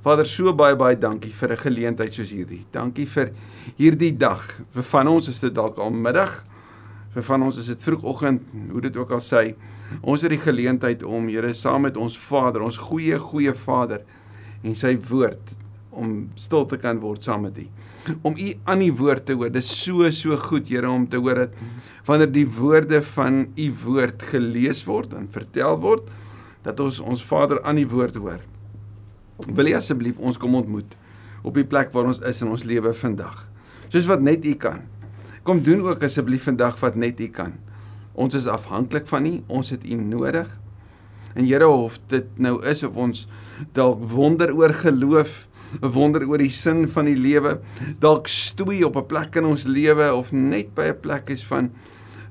Vader, so baie baie dankie vir 'n geleentheid soos hierdie. Dankie vir hierdie dag. Vir van ons is dit dalk al middag. Vir van ons is dit vroegoggend, hoe dit ook al sê. Ons het die geleentheid om Here saam met ons Vader, ons goeie goeie Vader en sy woord om stil te kan word saam met U. Om U aan die woord te hoor. Dit is so so goed, Here, om te hoor dat wanneer die woorde van U woord gelees word en vertel word, dat ons ons Vader aan die woord hoor. Wil jy asseblief ons kom ontmoet op die plek waar ons is in ons lewe vandag. Soos wat net U kan. Kom doen ook asseblief vandag wat net U kan. Ons is afhanklik van U, ons het U nodig. En Here of dit nou is of ons dalk wonder oor geloof, wonder oor die sin van die lewe, dalk stoei op 'n plek in ons lewe of net by 'n plek is van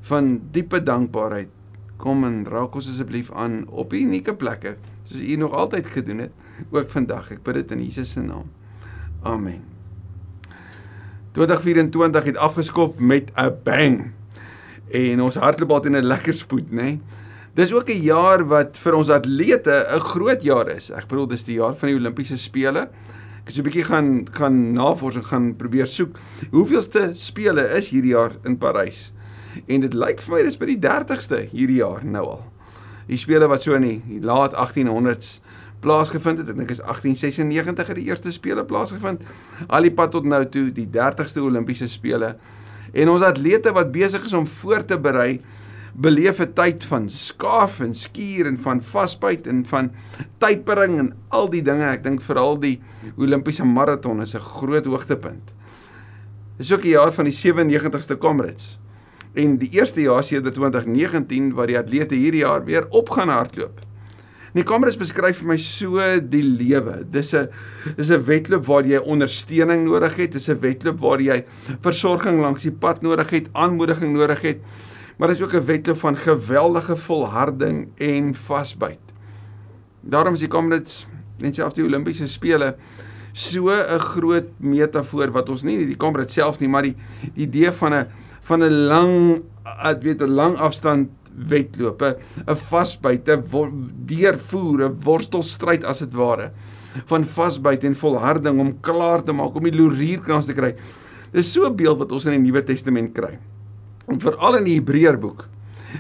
van diepe dankbaarheid. Kom en raak ons asseblief aan op unieke plekke soos U nog altyd gedoen het ook vandag. Ek bid dit in Jesus se naam. Amen. 2024 het afgeskop met 'n bang. En ons hardloop al teen 'n lekker spoed, né? Nee? Dis ook 'n jaar wat vir ons atlete 'n groot jaar is. Ek bedoel dis die jaar van die Olimpiese spele. Ek het so 'n bietjie gaan gaan navorsing gaan probeer soek. Hoeveelste spele is hierdie jaar in Parys? En dit lyk vir my dis by die 30ste hierdie jaar nou al. Die spele wat so in die, die laat 1800s plaasgevind het. Ek dink is 1896 het die eerste spele plaasgevind. Al die pad tot nou toe die 30ste Olimpiese spele. En ons atlete wat besig is om voor te berei beleef 'n tyd van skaaf en skuur en van vasbyt en van typering en al die dinge. Ek dink veral die Olimpiese maraton is 'n groot hoogtepunt. Dis ook die jaar van die 97ste Comrades. En die eerste jaar sedert 2019 waar die atlete hierdie jaar weer op gaan hardloop. Die kameras beskryf vir my so die lewe. Dis 'n dis 'n wedloop waar jy ondersteuning nodig het, dis 'n wedloop waar jy versorging langs die pad nodig het, aanmoediging nodig het. Maar dit is ook 'n wedloop van geweldige volharding en vasbyt. Daarom is die kameras net selfs die Olimpiese spele so 'n groot metafoor wat ons nie die kameras self nie, maar die die idee van 'n van 'n lang weet 'n lang afstand wedlope, 'n vasbyt, 'n deurvoer, 'n worstelstryd as dit ware van vasbyt en volharding om klaar te maak om die lorierkrans te kry. Dis so 'n beeld wat ons in die Nuwe Testament kry. En veral in die Hebreërboek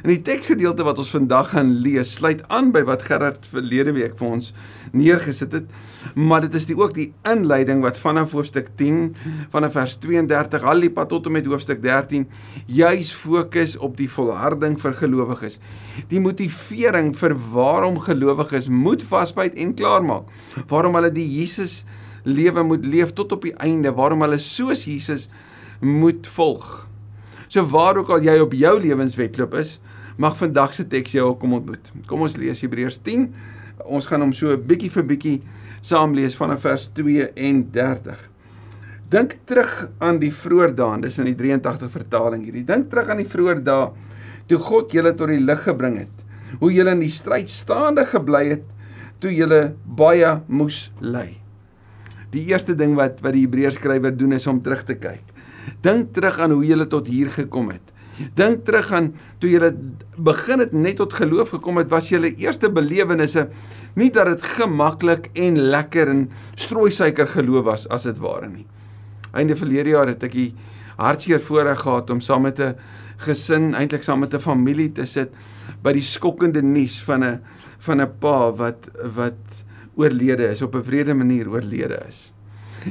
In die teksgedeelte wat ons vandag gaan lees, sluit aan by wat Gerard verlede week vir ons neergesit het, maar dit is die ook die inleiding wat vanaf hoofstuk 10 vanaf vers 32 al die pad tot en met hoofstuk 13 juis fokus op die volharding vir gelowiges. Die motivering vir waarom gelowiges moet vasbyt en klaarmaak. Waarom hulle die Jesus lewe moet leef tot op die einde, waarom hulle soos Jesus moet volg. So waar ook al jy op jou lewenswetloop is, mag vandag se teks jou kom ontmoet. Kom ons lees Hebreërs 10. Ons gaan hom so bietjie vir bietjie saam lees vanaf vers 32. Dink terug aan die vroeë dae, dis in die 83 vertaling hierdie. Dink terug aan die vroeë dae toe God julle tot die lig gebring het. Hoe julle in die stryd staande gebly het toe julle baie moes ly. Die eerste ding wat wat die Hebreërs skrywer doen is om terug te kyk. Dink terug aan hoe jy tot hier gekom het. Dink terug aan toe jy begin het net tot geloof gekom het, was julle eerste belewennisse nie dat dit gemaklik en lekker en strooisuiker geloof was as dit ware nie. Einde verlede jaar het ek die hartseer voorreg gehad om saam met 'n gesin, eintlik saam met 'n familie te sit by die skokkende nuus van 'n van 'n pa wat wat oorlede is op 'n vrede manier oorlede is.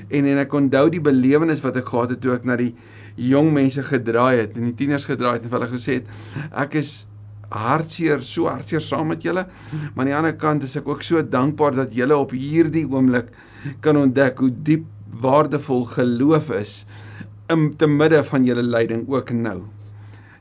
En en ek onthou die belewenis wat ek gehad het toe ek na die jong mense gedraai het en die tieners gedraai het en hulle gesê het ek is hartseer, so hartseer saam met julle. Maar aan die ander kant is ek ook so dankbaar dat julle op hierdie oomblik kan ontdek hoe diep waardevol geloof is in te midde van julle lyding ook nou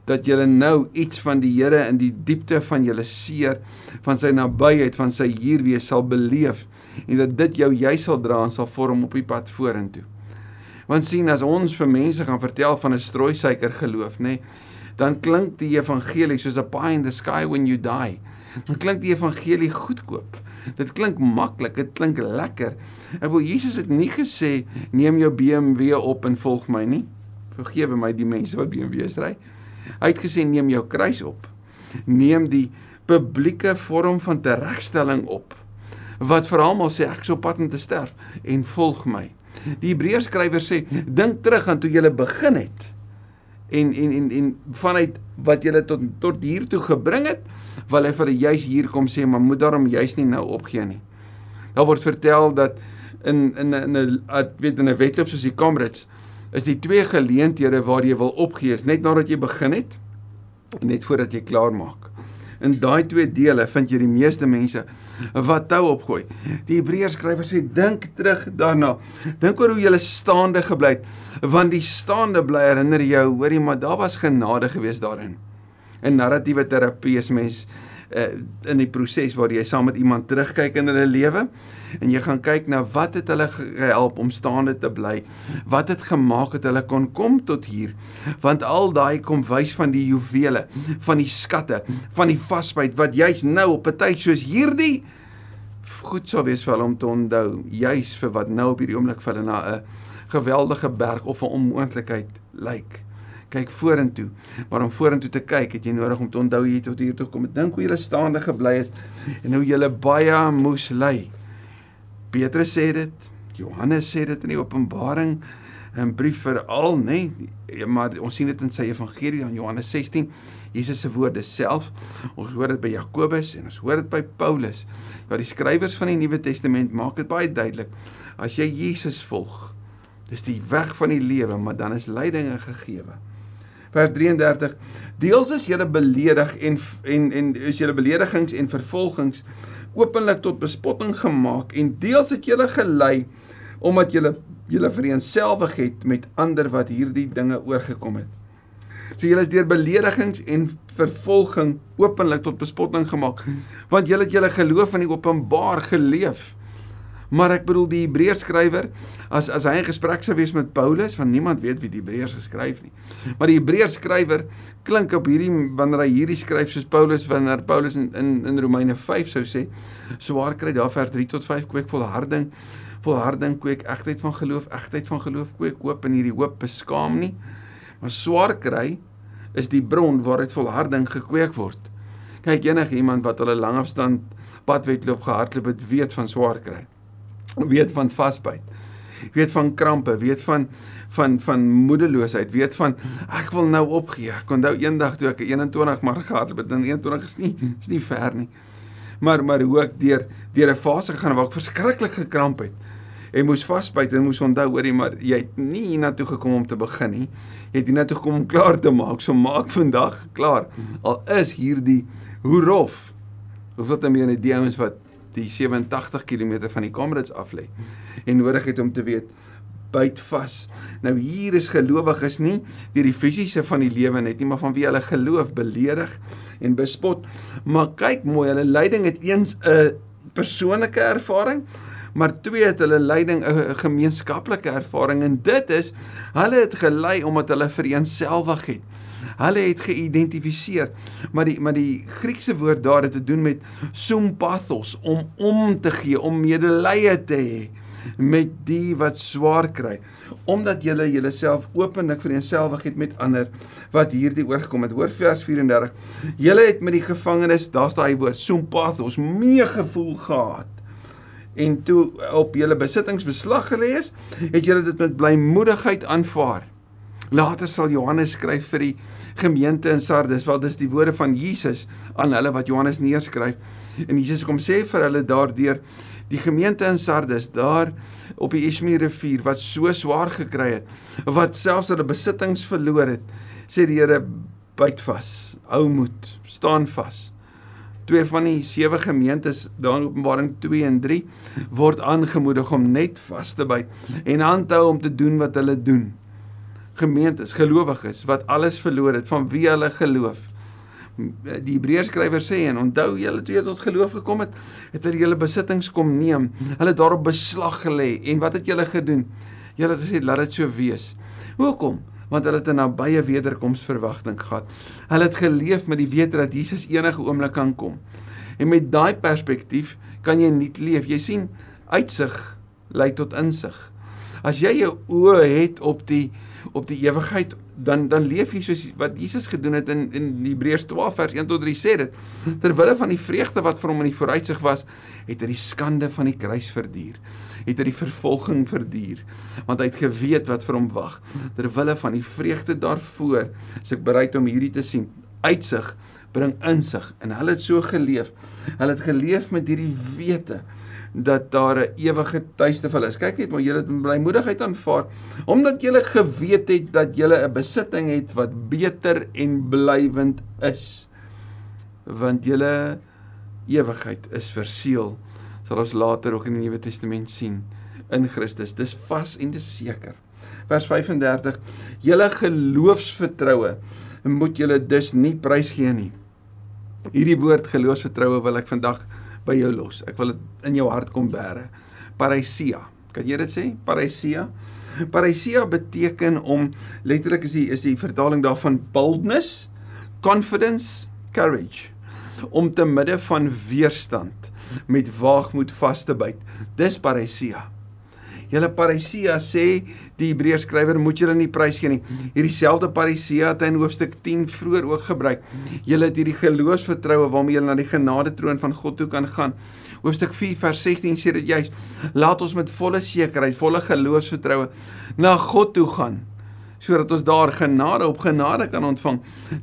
dat julle nou iets van die Here in die diepte van julle seer van sy nabyheid van sy hier wees sal beleef en dat dit jou jy sal dra en sal vorm op die pad vorentoe. Want sien as ons vir mense gaan vertel van 'n strooisuiker geloof, nê, nee, dan klink die evangelie soos a pie in the sky when you die. Dan klink die evangelie goedkoop. Dit klink maklik, dit klink lekker. Ek wil Jesus het nie gesê neem jou BMW op en volg my nie. Vergewe my die mense wat BMW's ry. Hy het gesê neem jou kruis op. Neem die publieke vorm van teregstelling op wat vir almal sê ek is op pad om te sterf en volg my. Die Hebreërs skrywer sê dink terug aan toe jy begin het en en en en vanuit wat jy tot tot hier toe gebring het, wil hy vir juis hier kom sê maar moet daarom juis nie nou opgee nie. Daar word vertel dat in in 'n 'n weet in 'n wedloop soos die Comrades is die twee geleenthede waar jy wil opgee is net nadat jy begin het en net voordat jy klaar maak. In daai twee dele vind jy die meeste mense wat tou opgooi. Die Hebreërs skrywer sê dink terug daarna. Dink oor hoe jy staande gebly het want die staande bly herinner jou hoorie maar daar was genade gewees daarin. In narratiewe terapie is mens uh, in die proses waar jy saam met iemand terugkyk in hulle lewe en jy gaan kyk na wat het hulle gehelp om staande te bly? Wat het gemaak dat hulle kon kom tot hier? Want al daai kom wys van die juwele, van die skatte, van die vasbyt wat jy's nou op 'n tyd soos hierdie goed sou wees vir hulle om te onthou, juis vir wat nou op hierdie oomblik vir hulle na 'n geweldige berg of 'n onmoontlikheid lyk kyk vorentoe. Maar om vorentoe te kyk, het jy nodig om te onthou jy tot hier toe kom. Dink hoe jy staande gebly het en hoe jy baie moes ly. Petrus sê dit, Johannes sê dit in die Openbaring in brief vir al, nê? Nee, maar ons sien dit in sy evangelie in Johannes 16. Jesus se woorde self. Ons hoor dit by Jakobus en ons hoor dit by Paulus. Ja, die skrywers van die Nuwe Testament maak dit baie duidelik. As jy Jesus volg, dis die weg van die lewe, maar dan is lydinge gegee vers 33 deels is julle beledig en en en is julle beledigings en vervolgings openlik tot bespotting gemaak en deels het julle gelei omdat julle julle vereenselwig het met ander wat hierdie dinge oorgekom het. So julle is deur beledigings en vervolging openlik tot bespotting gemaak want julle het julle geloof in die openbaar geleef. Maar ek bedoel die Hebreërs skrywer as as hy in gesprek sou wees met Paulus, want niemand weet wie die Hebreërs geskryf nie. Maar die Hebreërs skrywer klink op hierdie wanneer hy hierdie skryf soos Paulus wanneer Paulus in in, in Romeine 5 sou sê, swaar kry daar vers 3 tot 5 kweek volharding, volharding kweek egtheid van geloof, egtheid van geloof kweek hoop en hierdie hoop beskaam nie. Maar swaar kry is die bron waaruit volharding gekweek word. Kyk enige iemand wat hulle langafstand padwedloop gehardloop het, weet van swaar kry weet van vasbyt. Weet van krampe, weet van van van moedeloosheid, weet van ek wil nou opgee. Ek onthou eendag toe ek 21 maar gehad het, dan 21 is nie is nie ver nie. Maar maar hoe ek deur deur 'n fase gegaan waar ek verskriklik gekramp het en moes vasbyt en moes onthou hoorie maar jy het nie hiernatoe gekom om te begin nie. Jy het hiernatoe gekom om klaar te maak. So maak vandag klaar. Al is hierdie hoe rof. Hoeveel te meer in die ouens wat die 87 km van die Comrades af lê en nodig het om te weet byt vas. Nou hier is gelowiges nie deur die fisiese van die lewe net nie, maar van wie hulle geloof beledig en bespot. Maar kyk mooi, hulle lyding het eens 'n persoonlike ervaring, maar twee het hulle lyding 'n gemeenskaplike ervaring en dit is hulle het gelei omdat hulle vereenselwig het. Hulle het geïdentifiseer, maar die maar die Griekse woord daar het te doen met sympathos om om te gee, om medelee te hê met die wat swaar kry. Omdat julle julleself openlik vereenselwig het met ander wat hierdie oorgekom het. Hoor vers 34 julle het met die gevangenes daar's daai woord sympathos meegevoel gehad en toe op julle besittings beslag gelê is het julle dit met blymoedigheid aanvaar later sal Johannes skryf vir die gemeente in Sardes, want dis die woorde van Jesus aan hulle wat Johannes neerskryf. En Jesus kom sê vir hulle daardeur die gemeente in Sardes daar op die Esmi rivier wat so swaar gekry het, wat selfs hulle besittings verloor het, sê die Here byt vas, hou moed, staan vas. Twee van die sewe gemeentes daar in Openbaring 2 en 3 word aangemoedig om net vas te byt en aan te hou om te doen wat hulle doen gemeentes, gelowiges wat alles verloor het van wie hulle geloof. Die Hebreërs skrywer sê en onthou julle toe jy tot geloof gekom het, het hulle julle besittings kom neem. Hulle het daarop beslag gelê en wat het julle gedoen? Julle het gesê laat dit so wees. Hoekom? Want hulle het 'n nabye wederkoms verwagting gehad. Hulle het geleef met die wete dat Jesus enige oomblik kan kom. En met daai perspektief kan jy nie leef. Jy sien, uitsig lei tot insig. As jy jou oë het op die op die ewigheid dan dan leef jy soos wat Jesus gedoen het in in Hebreërs 12 vers 1 tot 3 sê dit. Terwille van die vreugde wat vir hom in die vooruitsig was, het hy die skande van die kruis verduur. Het hy die vervolging verduur, want hy het geweet wat vir hom wag. Terwille van die vreugde daarvoor, is ek bereid om hierdie te sien. Uitsig bring insig en hulle het so geleef. Hulle het geleef met hierdie wete dat daar 'n ewige tuiste vir hulle is. Kyk net maar julle met blymoedigheid aanvaar omdat julle geweet het dat julle 'n besitting het wat beter en blywend is. Want julle ewigheid is verseël. Sal ons later ook in die Nuwe Testament sien in Christus. Dis vas en dis seker. Vers 35: Julle geloofsvertroue moet julle dus nie prysgee nie. Hierdie woord geloofsvertroue wil ek vandag by jou los. Ek wil dit in jou hart kom bære. Parousia. Kan jy dit sê? Parousia. Parousia beteken om letterlik is die is die vertaling daarvan boldness, confidence, courage om te midde van weerstand met waagmoed vas te byt. Dis parousia. Julle parousia sê die Hebreërs skrywer moet julle nie prys gee nie. Hierdie selfde parousia het in hoofstuk 10 vroeër ook gebruik. Julle het hierdie geloofsvertroue waarmee julle na die genade troon van God toe kan gaan. Hoofstuk 4 vers 16 sê dit juis: Laat ons met volle sekerheid, volle geloofsvertroue na God toe gaan sodat ons daar genade op genade kan ontvang.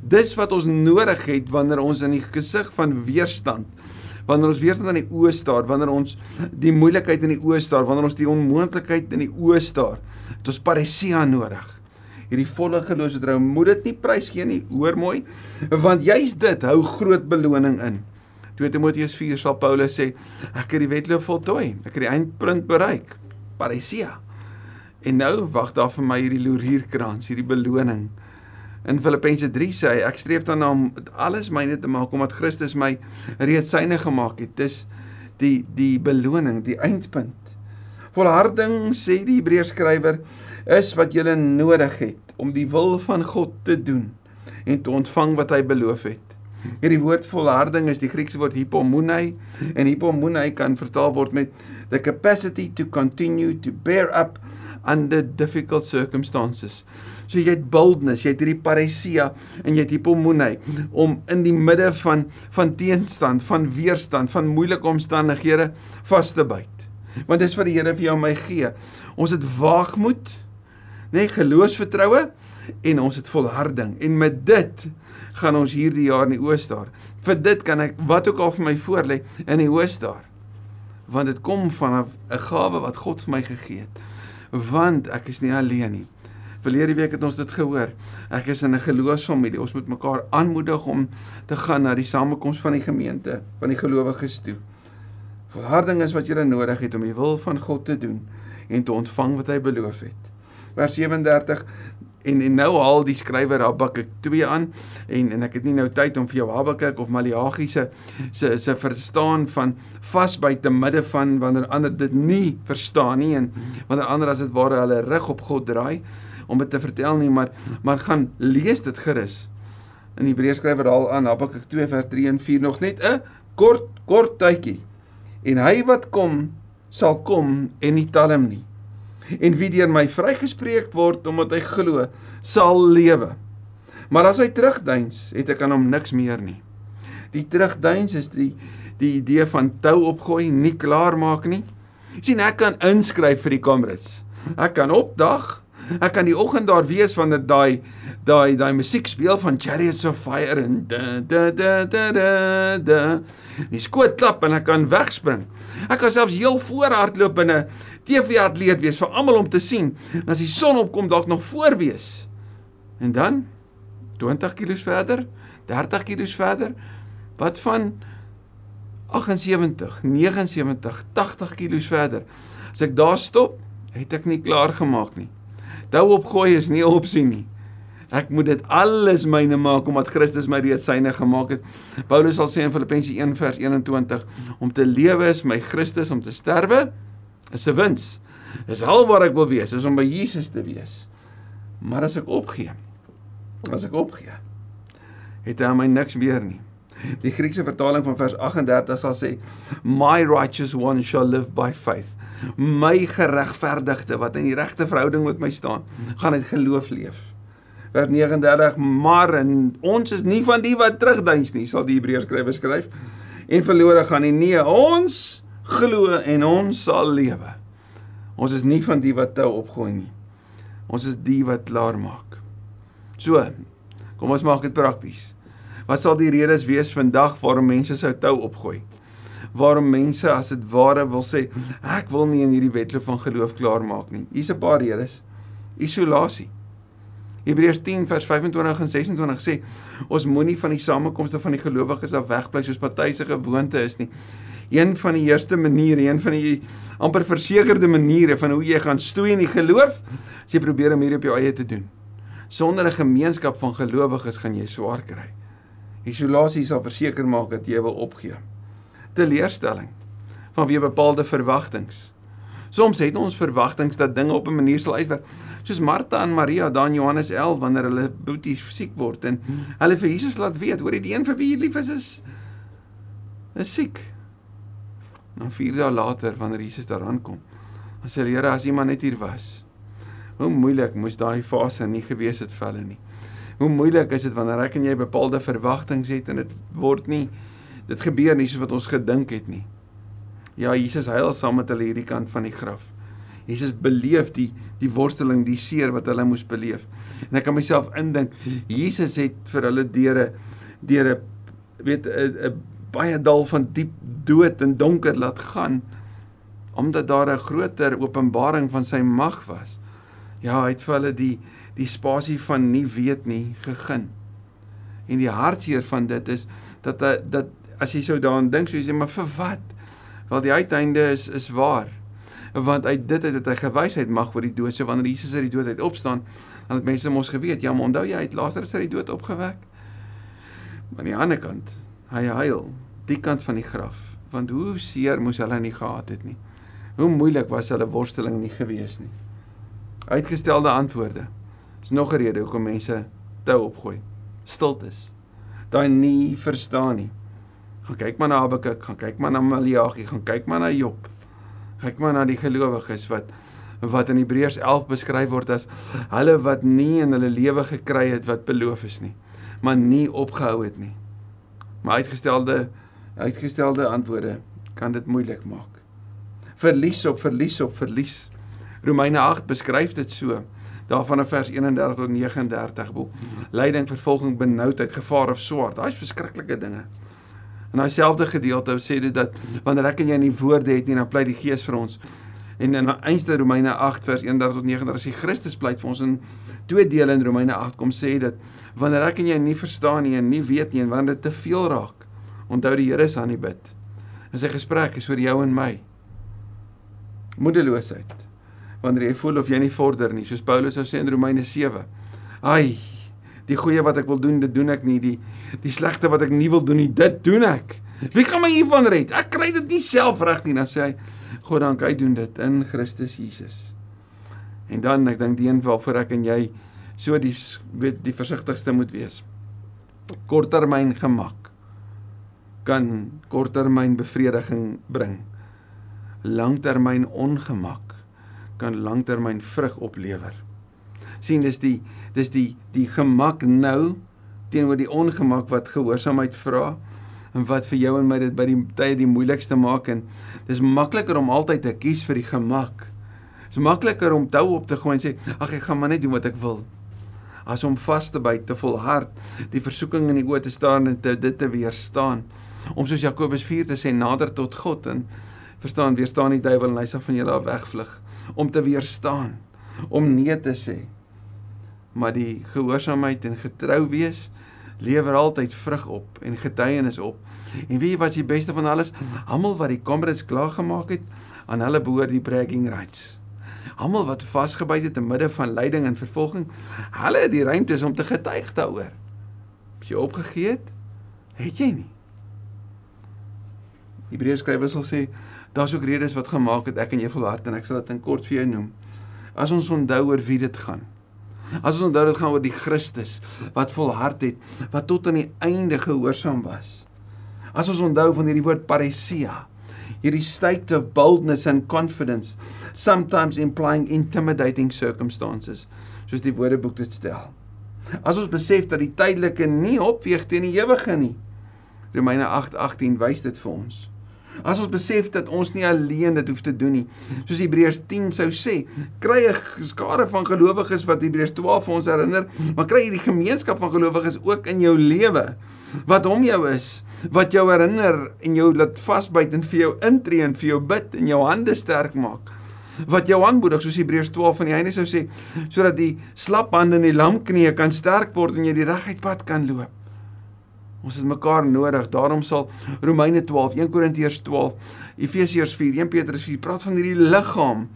Dis wat ons nodig het wanneer ons in die gesig van weerstand wanneer ons weerstand aan die oë staar, wanneer ons die moeilikheid in die oë staar, wanneer ons die onmoontlikheid in die oë staar, het ons paresia nodig. Hierdie volle geloofsvertrou moet dit nie prys gee nie, hoor mooi, want juist dit hou groot beloning in. 2 Timoteus 4 sal Paulus sê, ek het die wedloop voltooi, ek het die eindpunt bereik. Paresia. En nou wag daar vir my hierdie loerhierkrans, hierdie beloning. In Filippense 3 sê hy ek streef daarna om alles myne te maak omdat Christus my reeds syne gemaak het. Dis die die beloning, die eindpunt. Volharding sê die Hebreërs skrywer is wat jy nodig het om die wil van God te doen en te ontvang wat hy beloof het. Hierdie woord volharding is die Griekse woord hypomone en hypomone kan vertaal word met the capacity to continue to bear up under difficult circumstances. So jy het boldness, jy het hierdie paresia en jy het hypomone om in die midde van van teenstand, van weerstand, van moeilike omstandighede vas te byt. Want dis wat die Here vir jou en my gee. Ons het waagmoed, nê, nee, geloofsvertroue en ons het volharding en met dit gaan ons hierdie jaar in die oos daar. Vir dit kan ek wat ook al vir my voorlê in die oos daar. Want dit kom van 'n gawe wat God vir my gegee het want ek is nie alleen nie. Verlede week het ons dit gehoor. Ek is in 'n geloofsfamilie. Ons moet mekaar aanmoedig om te gaan na die samekoms van die gemeente, van die gelowiges toe. Volharding is wat jy nodig het om die wil van God te doen en te ontvang wat hy beloof het. Vers 37 en en nou haal die skrywer Habakuk 2 aan en en ek het nie nou tyd om vir jou Habakuk of Maleagi se se se verstaan van vas by te midde van wanneer ander dit nie verstaan nie en wanneer ander as dit ware hulle rug op God draai om dit te vertel nie maar maar gaan lees dit gerus. In Hebreërs skrywer haal aan Habakuk 2 vers 3 en 4 nog net 'n kort kort tydjie. En hy wat kom sal kom en nie talm nie en wie deur my vrygespreek word omdat hy glo, sal lewe. Maar as hy terugduins, het ek aan hom niks meer nie. Die terugduins is die die idee van tou opgooi, nie klaar maak nie. sien ek kan inskryf vir die kamerads. Ek kan opdag. Ek kan die oggend daar wees wanneer daai daai daai musiek speel van Chariots of Fire en da da da da. da. Die skoot klap en ek kan wegspring. Ek kan selfs heel voor hardloop binne TV-atleet wees vir almal om te sien. En as die son opkom dalk nog voor wees. En dan 20 km verder, 30 km verder, wat van 78, 79, 80 km verder. As ek daar stop, het ek nie klaar gemaak nie. Tou opgooi is nie 'n opsie nie. Ek moet dit alles myne maak omdat Christus my reeds syne gemaak het. Paulus sal sê in Filippense 1 vers 21 om te lewe is my Christus om te sterwe is 'n wins. Dis al wat ek wil wees, is om by Jesus te wees. Maar as ek opgee, as ek opgee, het hy my niks meer nie. Die Griekse vertaling van vers 38 sal sê my righteous one shall live by faith. My geregverdigde wat in die regte verhouding met my staan, gaan uit geloof leef. Vers 39 maar en ons is nie van die wat terugduins nie sal die Hebreërs skrywer skryf en verlore gaan nie. Nee ons glo en ons sal lewe. Ons is nie van die wat tou opgooi nie. Ons is die wat klaar maak. So kom ons maak dit prakties. Wat sal die redes wees vandag waarom mense sou tou opgooi? Waarom mense as dit ware wil sê ek wil nie in hierdie wedloop van geloof klaar maak nie. Hier's 'n paar redes. Isolasie Hebreërs 10 vers 25 en 26 sê ons moenie van die samekomste van die gelowiges af wegbly soos party se gewoonte is nie. Een van die eerste maniere, een van die amper versekerde maniere van hoe jy gaan stoei in die geloof, as jy probeer om hier op jou eie te doen. Sonder 'n gemeenskap van gelowiges gaan jy swaar kry. Isolasie sal verseker maak dat jy wil opgee. Teleurstelling vanweë bepaalde verwagtinge. Soms het ons verwagtinge dat dinge op 'n manier sal uitwerk soos Martha en Maria daar in Johannes 11 wanneer hulle boetie siek word en hulle vir Jesus laat weet hoor die een vir wie jy lief is is is siek. Nou 4 dae later wanneer Jesus daar aankom, dan sê die Here as iemand net hier was. Hoe moeilik moes daai fase nie gewees het vir hulle nie. Hoe moeilik is dit wanneer ek en jy bepaalde verwagtinge het en dit word nie dit gebeur nie soos wat ons gedink het nie. Ja, Jesus huil saam met hulle hierdie kant van die graf. Jesus beleef die die worsteling, die seer wat hulle moes beleef. En ek kan myself indink, Jesus het vir hulle deure deure weet 'n baie dal van diep dood en donker laat gaan omdat daar 'n groter openbaring van sy mag was. Ja, hy het vir hulle die die spasie van nie weet nie gegee. En die hartseer van dit is dat dat as jy sou daaraan dink, sou jy sê maar vir wat? Wel die uiteinde is is waar want uit dit het hy gewysheid mag oor die dood. So wanneer Jesus uit die dood uit opstaan, dan het mense mos geweet, ja, maar onthou jy uit Lazarus uit die dood opgewek? Maar aan die ander kant, hy huil die kant van die graf, want hoe seer moes hulle nie gehad het nie. Hoe moeilik was hulle worsteling nie gewees nie. Uitgestelde antwoorde. Dis nog 'n rede hoekom mense tou opgooi. Stiltes. Daai nie verstaan nie. Gaan kyk maar na Habakuk, gaan kyk maar na Maleagi, gaan kyk maar na Job. Kyk maar na die gelowiges wat wat in Hebreërs 11 beskryf word as hulle wat nie in hulle lewe gekry het wat beloof is nie, maar nie opgehou het nie. Maar uitgestelde uitgestelde antwoorde kan dit moeilik maak. Verlies op verlies op verlies. Romeine 8 beskryf dit so. Daarvan in vers 31 tot 39 bo. Lyding, vervolging, benoudheid, gevaar of swaard. Daai's verskriklike dinge. In daai selfde gedeelte sê dit dat wanneer ek en jy nie woorde het nie, dan pleit die Gees vir ons. En in einste Romeine 8 vers 31 tot 39 as die Christus pleit vir ons in twee dele in Romeine 8 kom sê dat wanneer ek en jy nie verstaan nie en nie weet nie en wanneer dit te veel raak, onthou die Here se aan die bid. En sy gesprek is oor jou en my. Moedeloosheid. Wanneer jy voel of jy nie vorder nie, soos Paulus sou sê in Romeine 7. Ai, die goeie wat ek wil doen, dit doen ek nie. Die die slegte wat ek nie wil doen nie, dit doen ek. Wie gaan my hiervan red? Ek kry dit nie self reg nie, dan sê hy, God dank, hy doen dit in Christus Jesus. En dan ek dink die een waarvoor ek en jy so die weet die versigtigste moet wees. Korttermyn gemak kan korttermyn bevrediging bring. Langtermyn ongemak kan langtermyn vrug oplewer sien dis die dis die die gemak nou teenoor die ongemak wat gehoorsaamheid vra en wat vir jou en my dit by die tye die moeilikste maak en dis makliker om altyd te kies vir die gemak. Dis makliker om tou op te gooi en sê ag ek gaan maar net doen wat ek wil. As om vas te byt, te volhard, die versoeking in die oë te staan en te, dit te weerstaan. Om soos Jakobus 4 te sê nader tot God en verstaan weerstaan die duiwel en hy sal van julle af wegvlug om te weerstaan, om nee te sê maar die gehoorsaamheid en getrou wees lewer altyd vrug op en getuienis op. En jy wat die beste van alles? Almal wat die comrades klaar gemaak het, aan hulle behoort die bragging rights. Almal wat vasgebyt het in midde van lyding en vervolging, hulle het die ruimte om te getuig daaroor. As jy opgegee het, het jy nie. Hebreërs skrywer sal sê, daar's ook redes wat gemaak het ek en jy volhard en ek sal dit in kort vir jou noem. As ons onthou oor wie dit gaan. As ons onthou dit gaan oor die Christus wat volhard het, wat tot aan die einde gehoorsaam was. As ons onthou van hierdie woord paresia, hierdie state of boldness and confidence, sometimes implying intimidating circumstances, soos die Woordeboek dit stel. As ons besef dat die tydelike nie opweeg teen die ewige nie. Romeine 8:18 wys dit vir ons. As ons besef dat ons nie alleen dit hoef te doen nie, soos Hebreërs 10 sou sê, kry 'n skare van gelowiges wat Hebreërs 12 vir ons herinner, maar kry hierdie gemeenskap van gelowiges ook in jou lewe wat hom jou is, wat jou herinner en jou laat vasbyt en vir jou intree en vir jou bid en jou hande sterk maak wat jou aanmoedig soos Hebreërs 12 van die einde sou sê sodat die slap hande en die lam knieë kan sterk word en jy die reguit pad kan loop. Ons het mekaar nodig. Daarom sal Romeine 12, 1 Korintiërs 12, Efesiërs 4, 1 Petrus 4 praat van hierdie liggaam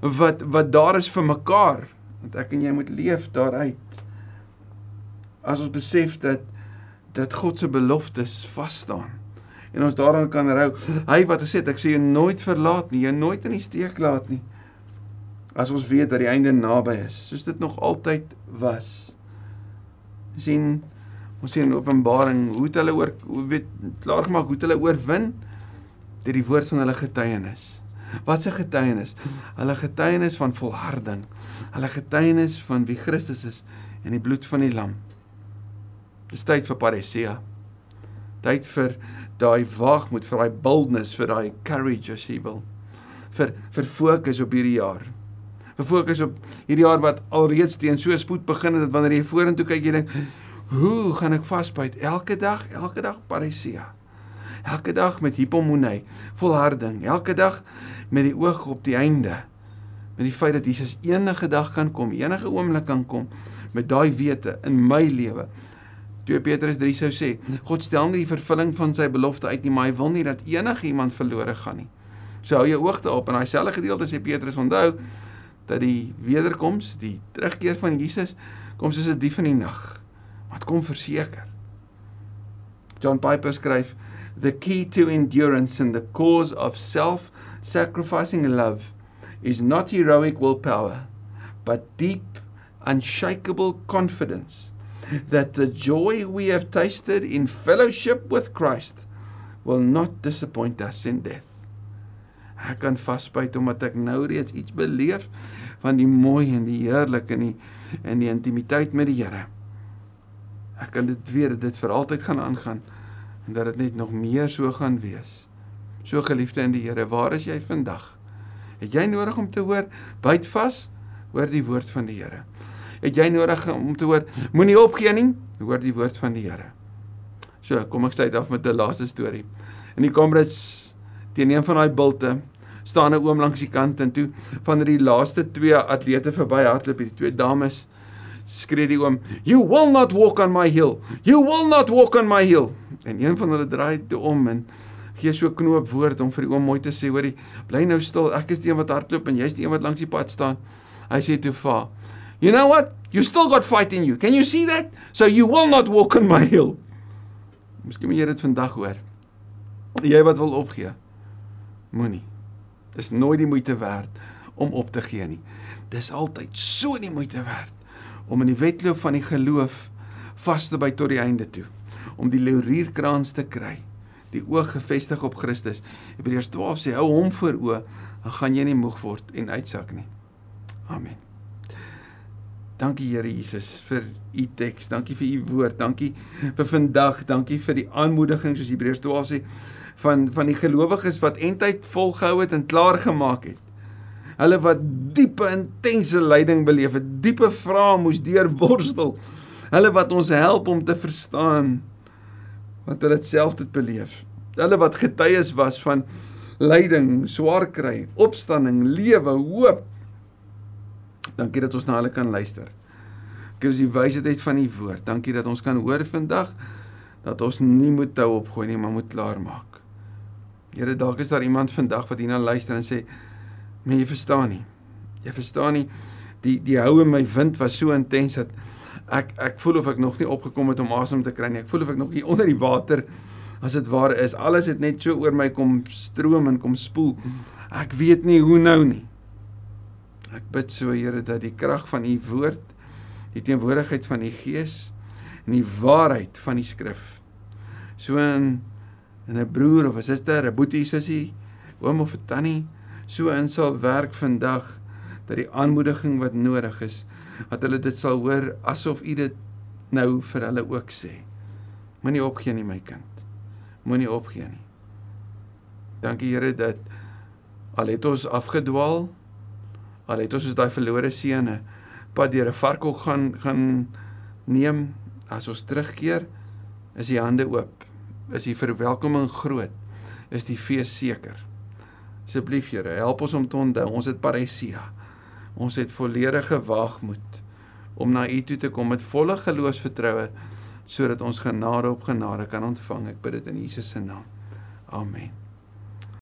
wat wat daar is vir mekaar. Want ek en jy moet leef daaruit. As ons besef dat dat God se beloftes vas staan en ons daaraan kan hou. Hy wat gesê het ek sê jy nooit verlaat nie, jy nooit in die steek laat nie. As ons weet dat die einde naby is, soos dit nog altyd was. sien Ons sien in Openbaring hoe het hulle oor hoe weet klaar gemaak hoe het hulle oorwin deur die woord van hulle getuienis. Wat se getuienis? Hulle getuienis van volharding. Hulle getuienis van wie Christus is en die bloed van die lam. Dis tyd vir paresia. Tyd vir daai waagmoed, vir daai boldness, vir daai courage as jy wil. Vir vir fokus op hierdie jaar. Vir fokus op hierdie jaar wat alreeds teen so spoed begin het dat wanneer jy vorentoe kyk jy dink Hoe gaan ek vasbyt elke dag, elke dag paresia. Elke dag met hipomonie, volharding, elke dag met die oog op die einde. Met die feit dat Jesus enige dag kan kom, enige oomblik kan kom met daai wete in my lewe. 2 Petrus 3 sou sê, God stel nie die vervulling van sy belofte uit nie, maar hy wil nie dat enige iemand verlore gaan nie. So hou jou oog daarop en daai selfde gedeelte sê Petrus onthou dat die wederkoms, die terugkeer van Jesus kom soos 'n dief in die nag wat kom verseker. John Piper skryf the key to endurance and the cause of self-sacrificing love is not heroic willpower but deep unshakable confidence that the joy we have tasted in fellowship with Christ will not disappoint us in death. Ek kan vasbyt omdat ek nou reeds iets beleef van die mooi en die heerlik in die in die intimiteit met die Here. Ek kan dit weet dat dit vir altyd gaan aangaan en dat dit net nog meer so gaan wees. So geliefde in die Here, waar is jy vandag? Het jy nodig om te hoor byt vas hoor die woord van die Here? Het jy nodig om te hoor moenie opgee nie, hoor die woord van die Here. So, kom ek sluit af met 'n laaste storie. In die Kombrits teen een van daai bulte staan 'n oom langs die kant en toe van die laaste twee atlete verby hardloop, die twee dames skree die oom, "You will not walk on my hill. You will not walk on my hill." En een van hulle draai toe om en gee so knoop woord om vir die oom mooi te sê, "Hoorie, bly nou stil. Ek is die een wat hardloop en jy's die een wat langs die pad staan." Hy sê toe vir You know what? You still got fight in you. Can you see that? So you will not walk on my hill. Miskien moet jy dit vandag hoor. Jy wat wil opgee. Moenie. Dis nooit die moeite werd om op te gee nie. Dis altyd so die moeite werd om in die wedloop van die geloof vas te byt tot die einde toe om die laurierkrans te kry die oog gefestig op Christus. Hebreërs 12 sê hou hom voor oë dan gaan jy nie moeg word en uitsak nie. Amen. Dankie Here Jesus vir u teks. Dankie vir u woord. Dankie vir vandag. Dankie vir die aanmoediging soos Hebreërs 12 sê van van die gelowiges wat eintyd volgehou het en klaar gemaak het hulle wat diepe intense lyding beleef het, diepe vrae moes deurworstel. Hulle wat ons help om te verstaan wat hulle self dit beleef. Hulle wat getuies was van lyding, swaar kry, opstanding, lewe, hoop. Dankie dat ons na hulle kan luister. Gee ons die wysheid van u woord. Dankie dat ons kan hoor vandag dat ons nie moet hou opgooi nie, maar moet klaar maak. Here, dalk is daar iemand vandag wat hierna luister en sê, Maar jy verstaan nie. Jy verstaan nie die die hou in my wind was so intens dat ek ek voel of ek nog nie opgekom het om asem te kry nie. Ek voel of ek nog hier onder die water as dit ware is. Alles het net so oor my kom stroom en kom spoel. Ek weet nie hoe nou nie. Ek bid so Here dat die krag van u woord, die teenwoordigheid van u gees en die waarheid van die skrif so in in 'n broer of 'n suster, 'n boetie, sussie, oom of 'n tannie so in sal werk vandag dat die aanmoediging wat nodig is dat hulle dit sal hoor asof u dit nou vir hulle ook sê. Moenie opgee nie my kind. Moenie opgee nie. Dankie Here dat al het ons afgedwaal, al het ons soos daai verlore seune pad deur 'n varkhok gaan gaan neem as ons terugkeer is die hande oop. Is die verwelkoming groot. Is die fees seker. Asseblief Here, help ons om te onthou ons het parousia. Ons het volledige waagmoed om na U toe te kom met volle geloofsvertroue sodat ons genade op genade kan ontvang. Ek bid dit in Jesus se naam. Amen.